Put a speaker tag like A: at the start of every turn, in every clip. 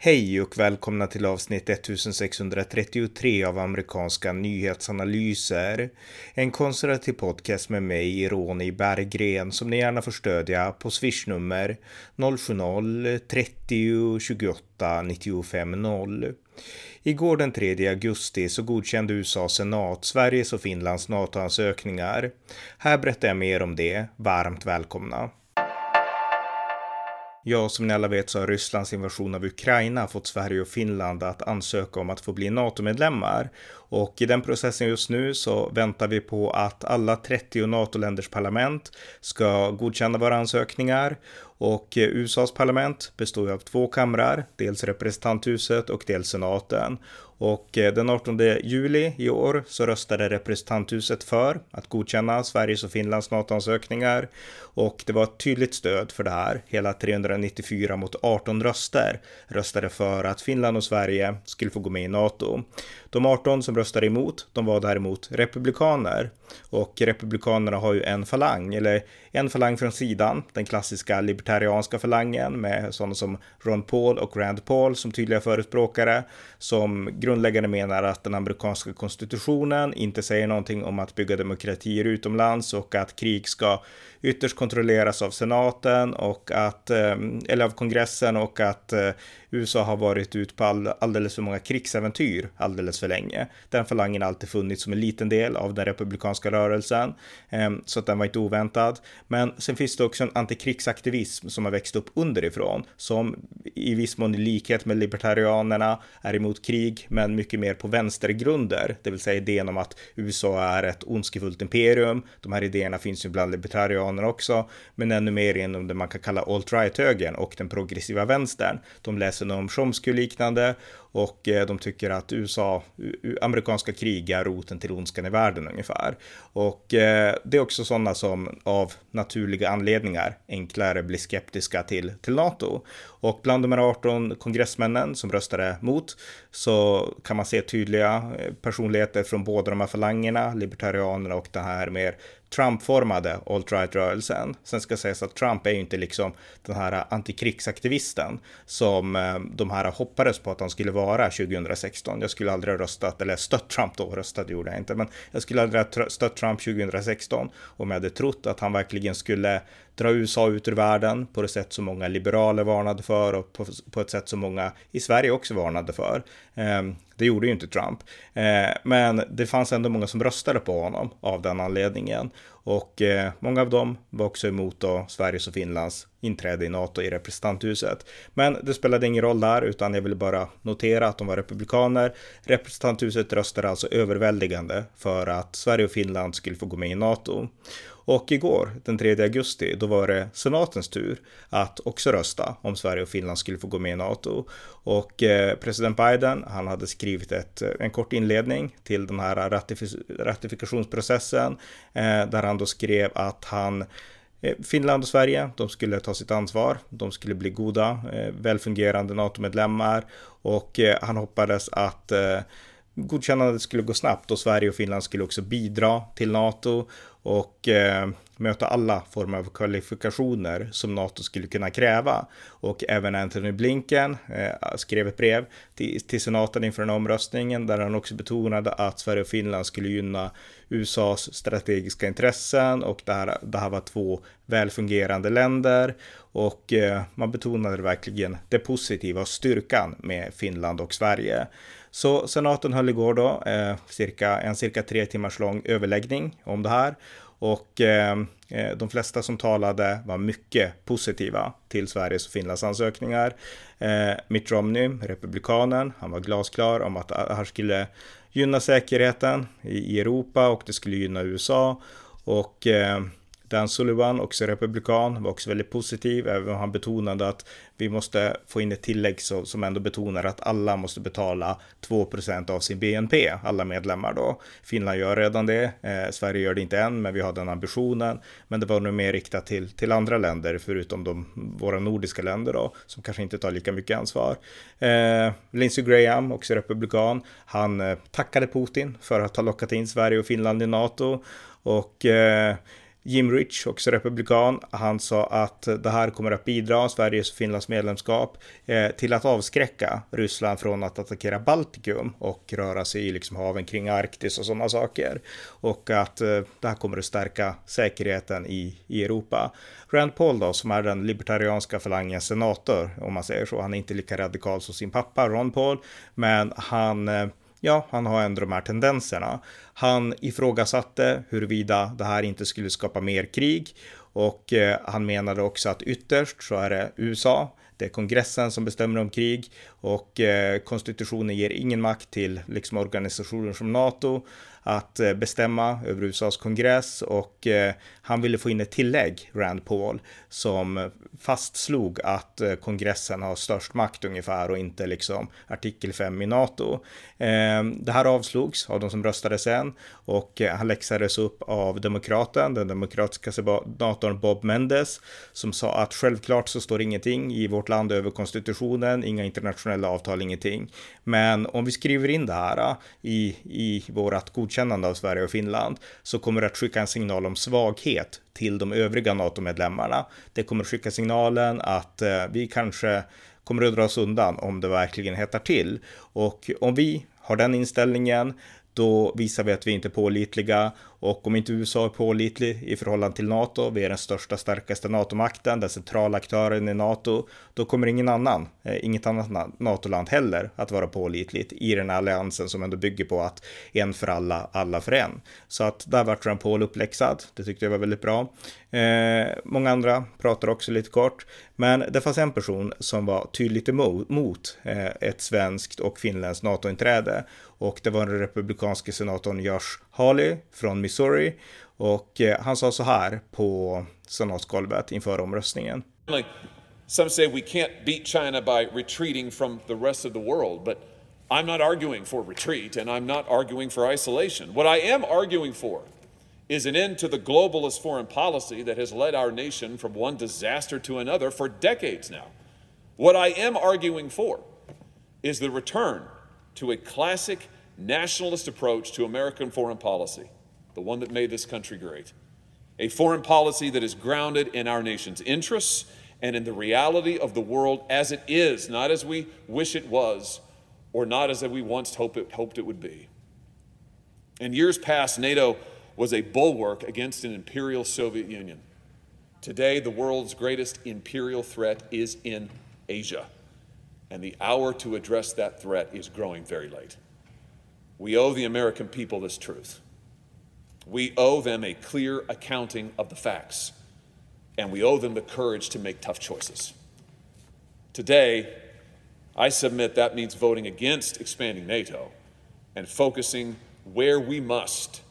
A: Hej och välkomna till avsnitt 1633 av amerikanska nyhetsanalyser. En konservativ podcast med mig, Ronny Berggren, som ni gärna får stödja på swishnummer 070-30 28 95 0. Igår den 3 augusti så godkände USA senat Sveriges och Finlands NATO-ansökningar. Här berättar jag mer om det. Varmt välkomna! Ja, som ni alla vet så har Rysslands invasion av Ukraina fått Sverige och Finland att ansöka om att få bli NATO-medlemmar. Och i den processen just nu så väntar vi på att alla 30 NATO-länders parlament ska godkänna våra ansökningar och USAs parlament består ju av två kamrar, dels representanthuset och dels senaten. Och eh, den 18 juli i år så röstade representanthuset för att godkänna Sveriges och Finlands NATO-ansökningar. Och det var ett tydligt stöd för det här. Hela 394 mot 18 röster röstade för att Finland och Sverige skulle få gå med i NATO. De 18 som röstade emot, de var däremot republikaner. Och republikanerna har ju en falang, eller en falang från sidan, den klassiska libertarianska falangen med sådana som Ron Paul och Rand Paul som tydliga förespråkare, som grundläggande menar att den amerikanska konstitutionen inte säger någonting om att bygga demokratier utomlands och att krig ska ytterst kontrolleras av senaten och att, ehm, eller av kongressen och att eh, USA har varit ut på all, alldeles för många krigsäventyr alldeles för länge. Den falangen har alltid funnits som en liten del av den republikanska rörelsen, ehm, så att den var inte oväntad. Men sen finns det också en antikrigsaktivism som har växt upp underifrån, som i viss mån i likhet med libertarianerna är emot krig, men mycket mer på vänstergrunder, det vill säga idén om att USA är ett ondskefullt imperium. De här idéerna finns ju bland libertarianer också, men ännu mer inom det man kan kalla alt-right-högern och den progressiva vänstern. De läser om Chomsky och eh, de tycker att USA, amerikanska krig är roten till ondskan i världen ungefär. Och eh, det är också sådana som av naturliga anledningar enklare blir skeptiska till, till NATO. Och bland de här 18 kongressmännen som röstade mot så kan man se tydliga eh, personligheter från båda de här falangerna, libertarianerna och den här mer Trump-formade alt-right-rörelsen. Sen ska sägas att Trump är ju inte liksom den här antikrigsaktivisten som de här hoppades på att han skulle vara 2016. Jag skulle aldrig ha röstat, eller stött Trump då, röstade gjorde jag inte, men jag skulle aldrig ha stött Trump 2016 om jag hade trott att han verkligen skulle dra USA ut ur världen på det sätt som många liberaler varnade för och på, på ett sätt som många i Sverige också varnade för. Ehm, det gjorde ju inte Trump, ehm, men det fanns ändå många som röstade på honom av den anledningen och eh, många av dem var också emot då Sveriges och Finlands inträde i NATO i representanthuset. Men det spelade ingen roll där, utan jag ville bara notera att de var republikaner. Representanthuset röstade alltså överväldigande för att Sverige och Finland skulle få gå med i NATO. Och igår, den 3 augusti, då var det senatens tur att också rösta om Sverige och Finland skulle få gå med i NATO. Och eh, president Biden, han hade skrivit ett, eh, en kort inledning till den här ratifik ratifikationsprocessen eh, där han då skrev att han eh, Finland och Sverige, de skulle ta sitt ansvar. De skulle bli goda, eh, välfungerande NATO-medlemmar och han hoppades att godkännandet skulle gå snabbt och Sverige och Finland skulle också bidra till NATO och eh, möta alla former av kvalifikationer som NATO skulle kunna kräva. Och även Anthony Blinken eh, skrev ett brev till, till senaten inför den omröstningen där han också betonade att Sverige och Finland skulle gynna USAs strategiska intressen och det här, det här var två välfungerande länder och eh, man betonade verkligen det positiva och styrkan med Finland och Sverige. Så senaten höll igår då eh, cirka, en cirka tre timmars lång överläggning om det här och eh, eh, de flesta som talade var mycket positiva till Sveriges och Finlands ansökningar. Eh, Mitt Romney, republikanen, han var glasklar om att det här skulle gynna säkerheten i Europa och det skulle gynna USA. Och eh, Dan Sullivan, också republikan, var också väldigt positiv, även om han betonade att vi måste få in ett tillägg som ändå betonar att alla måste betala 2% av sin BNP, alla medlemmar då. Finland gör redan det, eh, Sverige gör det inte än, men vi har den ambitionen. Men det var nog mer riktat till, till andra länder, förutom de, våra nordiska länder då, som kanske inte tar lika mycket ansvar. Eh, Lindsey Graham, också republikan, han eh, tackade Putin för att ha lockat in Sverige och Finland i NATO och eh, Jim Rich, också republikan, han sa att det här kommer att bidra, Sveriges och Finlands medlemskap, eh, till att avskräcka Ryssland från att attackera Baltikum och röra sig i liksom haven kring Arktis och sådana saker. Och att eh, det här kommer att stärka säkerheten i, i Europa. Rand Paul då, som är den libertarianska falangens senator, om man säger så, han är inte lika radikal som sin pappa Ron Paul, men han eh, ja, han har ändå de här tendenserna. Han ifrågasatte huruvida det här inte skulle skapa mer krig och eh, han menade också att ytterst så är det USA, det är kongressen som bestämmer om krig och eh, konstitutionen ger ingen makt till liksom organisationer som NATO att eh, bestämma över USAs kongress och eh, han ville få in ett tillägg, Rand Paul, som fastslog att eh, kongressen har störst makt ungefär och inte liksom artikel 5 i NATO. Ehm, det här avslogs av de som röstade sen och eh, han läxades upp av demokraten, den demokratiska senatorn Bob Mendes, som sa att självklart så står ingenting i vårt land över konstitutionen, inga internationella avtal, ingenting. Men om vi skriver in det här äh, i, i vårat godkännande av Sverige och Finland så kommer det att skicka en signal om svaghet till de övriga NATO-medlemmarna. Det kommer att skicka signalen att eh, vi kanske kommer att dra oss undan om det verkligen hettar till. Och om vi har den inställningen, då visar vi att vi inte är pålitliga och om inte USA är pålitlig i förhållande till NATO, vi är den största, starkaste NATO-makten, den centrala aktören i NATO, då kommer ingen annan, eh, inget annat NATO-land heller att vara pålitligt i den här alliansen som ändå bygger på att en för alla, alla för en. Så att där vart Rand Paul uppläxad, det tyckte jag var väldigt bra. Eh, många andra pratar också lite kort, men det fanns en person som var tydligt emot eh, ett svenskt och finländskt NATO-inträde och det var den republikanske senatorn Josh Hawley från Missouri och eh, han sa så här på senatsgolvet inför omröstningen.
B: Some say we can't beat China by retreating from the rest of the world, but I'm not arguing for retreat and I'm not arguing for isolation. What I am arguing for is an end to the globalist foreign policy that has led our nation from one disaster to another for decades now. What I am arguing for is the return to a classic nationalist approach to American foreign policy, the one that made this country great. A foreign policy that is grounded in our nation's interests and in the reality of the world as it is, not as we wish it was or not as we once it, hoped it would be. In years past, NATO was a bulwark against an imperial Soviet Union. Today, the world's greatest imperial threat is in Asia, and the hour to address that threat is growing very late. We owe the American people this truth. We owe them a clear accounting of the facts, and we owe them the courage to make tough choices. Today, I submit that means voting against expanding NATO and focusing where we must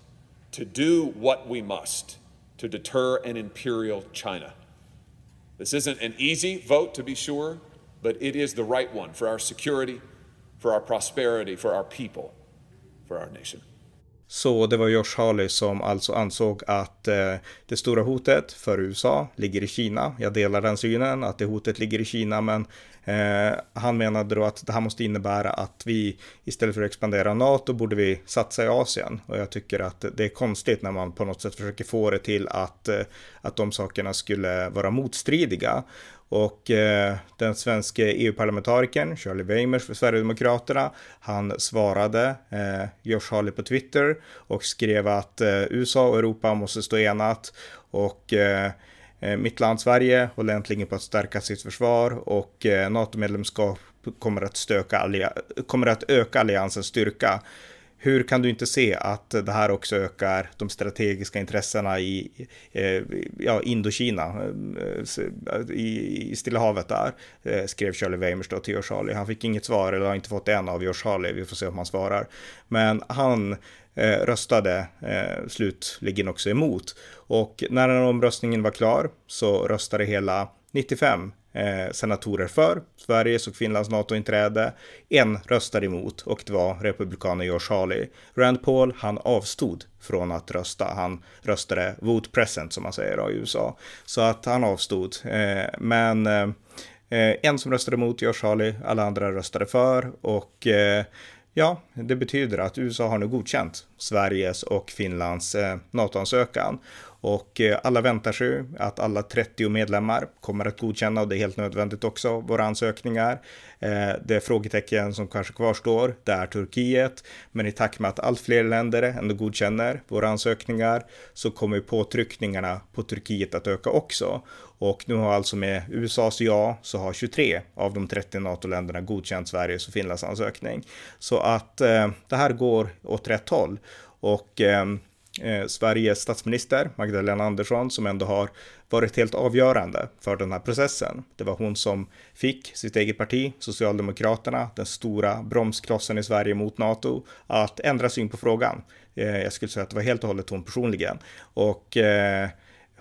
B: to do what we must to deter an imperial China. This isn't an easy vote, to be sure, but it is the right one for our security, for our prosperity, for our people. For our nation.
A: Så det var Josh Hawley som alltså ansåg att eh, det stora hotet för USA ligger i Kina. Jag delar den synen att det hotet ligger i Kina, men eh, han menade då att det här måste innebära att vi istället för att expandera NATO borde vi satsa i Asien. Och jag tycker att det är konstigt när man på något sätt försöker få det till att, eh, att de sakerna skulle vara motstridiga. Och eh, den svenska EU-parlamentarikern Charlie Weimers för Sverigedemokraterna, han svarade eh, Josh Hawley på Twitter och skrev att eh, USA och Europa måste stå enat och eh, Eh, mitt land Sverige håller äntligen på att stärka sitt försvar och eh, NATO-medlemskap kommer att, stöka kommer att öka alliansens styrka hur kan du inte se att det här också ökar de strategiska intressena i eh, ja, Indokina, eh, i, i Stilla havet där, eh, skrev Charlie Weimers då till Josh Harley. Han fick inget svar, eller har inte fått en av Josh Harley, vi får se om han svarar. Men han eh, röstade eh, slutligen också emot. Och när den omröstningen var klar så röstade hela 95 eh, senatorer för Sveriges och Finlands NATO-inträde. En röstade emot och det var republikanen George Hawley. Rand Paul, han avstod från att rösta. Han röstade vote present som man säger då, i USA. Så att han avstod. Eh, men eh, eh en som röstade emot George Hawley, alla andra röstade för och eh, Ja, det betyder att USA har nu godkänt Sveriges och Finlands eh, NATO-ansökan. Och eh, alla väntar sig att alla 30 medlemmar kommer att godkänna och det är helt nödvändigt också, våra ansökningar. Eh, det frågetecken som kanske kvarstår, det är Turkiet. Men i takt med att allt fler länder ändå godkänner våra ansökningar så kommer påtryckningarna på Turkiet att öka också. Och nu har alltså med USAs ja så har 23 av de 30 NATO-länderna godkänt Sveriges och Finlands ansökning. Så att eh, det här går åt rätt håll. Och eh, eh, Sveriges statsminister Magdalena Andersson som ändå har varit helt avgörande för den här processen. Det var hon som fick sitt eget parti, Socialdemokraterna, den stora bromsklossen i Sverige mot NATO, att ändra syn på frågan. Eh, jag skulle säga att det var helt och hållet hon personligen. Och eh,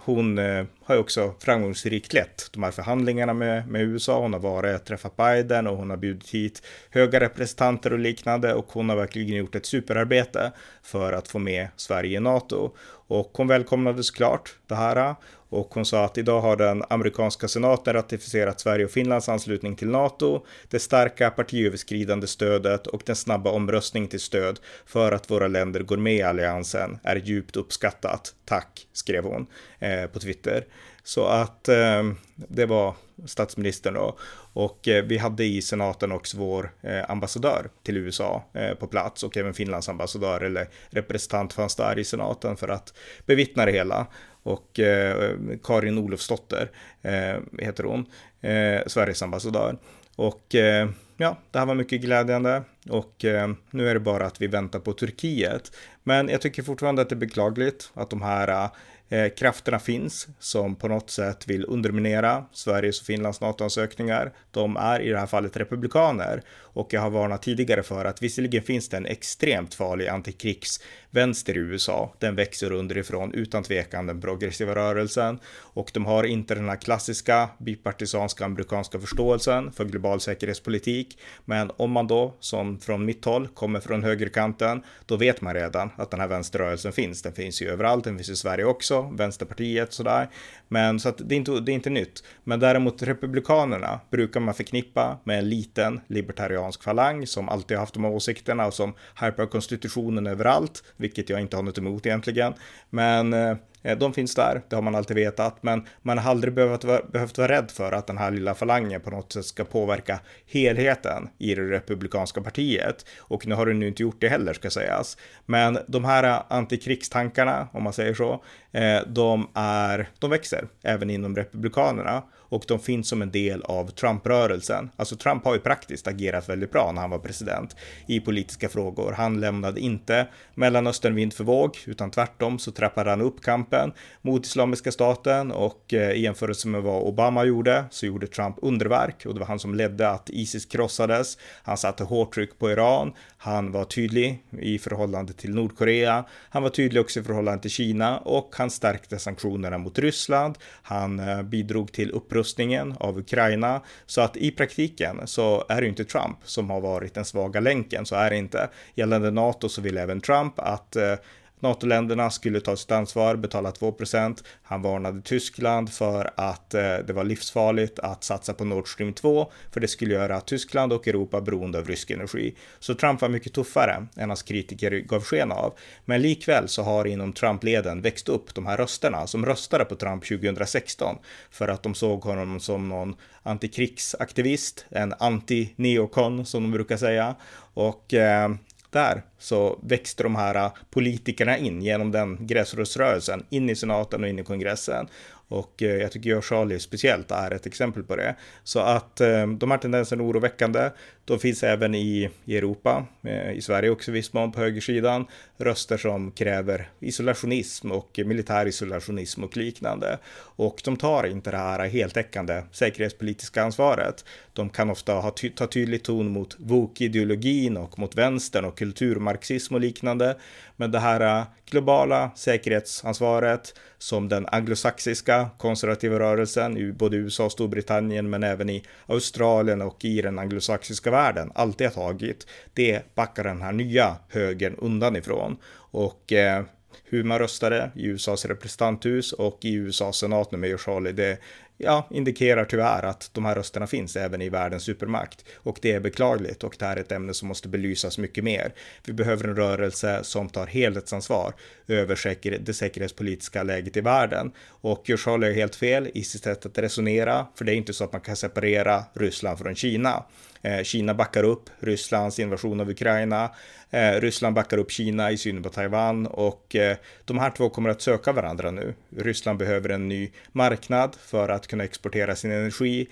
A: hon eh, har ju också framgångsrikt lett de här förhandlingarna med, med USA. Hon har varit och träffat Biden och hon har bjudit hit höga representanter och liknande och hon har verkligen gjort ett superarbete för att få med Sverige i NATO. Och hon välkomnade såklart det här och hon sa att idag har den amerikanska senaten ratificerat Sverige och Finlands anslutning till NATO, det starka partiöverskridande stödet och den snabba omröstning till stöd för att våra länder går med i alliansen är djupt uppskattat. Tack, skrev hon eh, på Twitter. Så att eh, det var statsministern då. Och eh, vi hade i senaten också vår eh, ambassadör till USA eh, på plats och även Finlands ambassadör eller representant fanns där i senaten för att bevittna det hela och eh, Karin Olofsdotter eh, heter hon, eh, Sveriges ambassadör. Och eh, ja, det här var mycket glädjande och eh, nu är det bara att vi väntar på Turkiet. Men jag tycker fortfarande att det är beklagligt att de här eh, eh, krafterna finns som på något sätt vill underminera Sveriges och Finlands NATO-ansökningar. De är i det här fallet republikaner och jag har varnat tidigare för att visserligen finns det en extremt farlig antikrigs vänster i USA. Den växer underifrån utan tvekan den progressiva rörelsen och de har inte den här klassiska bipartisanska amerikanska förståelsen för global säkerhetspolitik. Men om man då, som från mitt håll, kommer från högerkanten, då vet man redan att den här vänsterrörelsen finns. Den finns ju överallt, den finns i Sverige också, Vänsterpartiet sådär. Men så att det är inte, det är inte nytt. Men däremot Republikanerna brukar man förknippa med en liten libertariansk falang som alltid har haft de här åsikterna och som hypar konstitutionen överallt, vilket jag inte har något emot egentligen. Men eh, de finns där, det har man alltid vetat, men man har aldrig behövt vara, behövt vara rädd för att den här lilla falangen på något sätt ska påverka helheten i det republikanska partiet. Och nu har den ju inte gjort det heller ska sägas. Men de här antikrigstankarna, om man säger så, eh, de, är, de växer även inom republikanerna och de finns som en del av Trump-rörelsen. Alltså Trump har ju praktiskt agerat väldigt bra när han var president i politiska frågor. Han lämnade inte Mellanöstern vind för våg, utan tvärtom så trappade han upp kampen mot Islamiska staten och eh, i jämförelse med vad Obama gjorde så gjorde Trump underverk och det var han som ledde att Isis krossades. Han satte hårt tryck på Iran. Han var tydlig i förhållande till Nordkorea. Han var tydlig också i förhållande till Kina och han stärkte sanktionerna mot Ryssland. Han eh, bidrog till upprustningen av Ukraina så att i praktiken så är det inte Trump som har varit den svaga länken. Så är det inte. Gällande NATO så vill även Trump att eh, NATO-länderna skulle ta sitt ansvar, betala 2% Han varnade Tyskland för att eh, det var livsfarligt att satsa på Nord Stream 2, för det skulle göra Tyskland och Europa beroende av rysk energi. Så Trump var mycket tuffare än hans kritiker gav sken av. Men likväl så har inom Trump-leden växt upp de här rösterna som röstade på Trump 2016 för att de såg honom som någon antikrigsaktivist, en anti-neokon som de brukar säga. Och eh, där så växte de här politikerna in genom den gräsrotsrörelsen in i senaten och in i kongressen. Och eh, jag tycker jag Charlie speciellt är ett exempel på det. Så att eh, de här tendenserna är oroväckande. De finns även i, i Europa, eh, i Sverige också i viss mån på högersidan, röster som kräver isolationism och militär isolationism och liknande. Och de tar inte det här heltäckande säkerhetspolitiska ansvaret. De kan ofta ha ty ta tydlig ton mot VOK-ideologin och mot vänstern och kulturmarxism och liknande. Men det här globala säkerhetsansvaret som den anglosaxiska konservativa rörelsen i både USA och Storbritannien men även i Australien och i den anglosaxiska världen alltid har tagit, det backar den här nya högern undan ifrån. Och eh, hur man röstade i USAs representanthus och i USAs senat nu med Charlie, det ja, indikerar tyvärr att de här rösterna finns även i världens supermakt. Och det är beklagligt och det här är ett ämne som måste belysas mycket mer. Vi behöver en rörelse som tar helhetsansvar över säker det säkerhetspolitiska läget i världen. Och Charlie är helt fel i sitt sätt att resonera, för det är inte så att man kan separera Ryssland från Kina. Eh, Kina backar upp Rysslands invasion av Ukraina. Eh, Ryssland backar upp Kina i synen på Taiwan och eh, de här två kommer att söka varandra nu. Ryssland behöver en ny marknad för att kunna exportera sin energi.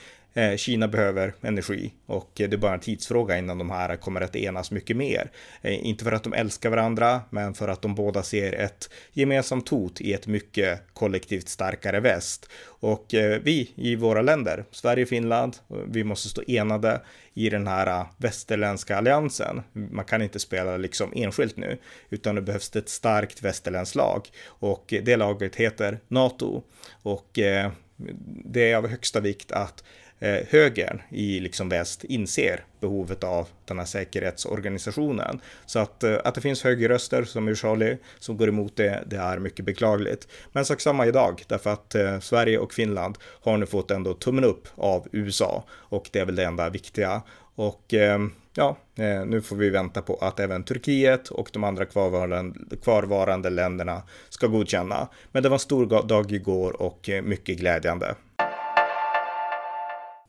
A: Kina behöver energi och det är bara en tidsfråga innan de här kommer att enas mycket mer. Inte för att de älskar varandra, men för att de båda ser ett gemensamt hot i ett mycket kollektivt starkare väst. Och vi i våra länder, Sverige och Finland, vi måste stå enade i den här äh, västerländska alliansen. Man kan inte spela liksom enskilt nu, utan det behövs ett starkt västerländskt lag och det laget heter NATO. Och äh, det är av högsta vikt att eh, högern i liksom väst inser behovet av den här säkerhetsorganisationen. Så att, eh, att det finns högerröster som Ushali som går emot det, det är mycket beklagligt. Men sak samma idag, därför att eh, Sverige och Finland har nu fått ändå tummen upp av USA och det är väl det enda viktiga. Och eh, ja, eh, nu får vi vänta på att även Turkiet och de andra kvarvarande, kvarvarande länderna ska godkänna. Men det var en stor dag igår och eh, mycket glädjande.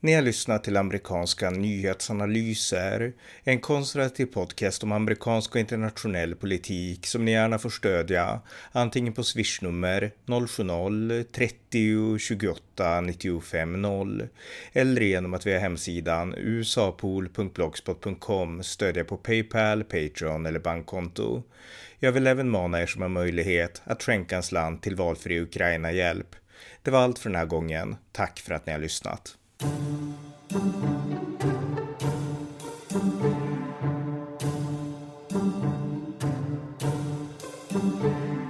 A: Ni har lyssnat till amerikanska nyhetsanalyser, en konservativ podcast om amerikansk och internationell politik som ni gärna får stödja, antingen på swishnummer 070-30 28 95 0 eller genom att via hemsidan usapool.blogspot.com stödja på Paypal, Patreon eller bankkonto. Jag vill även mana er som har möjlighet att skänka en slant till valfri Ukraina-hjälp. Det var allt för den här gången. Tack för att ni har lyssnat. thank you.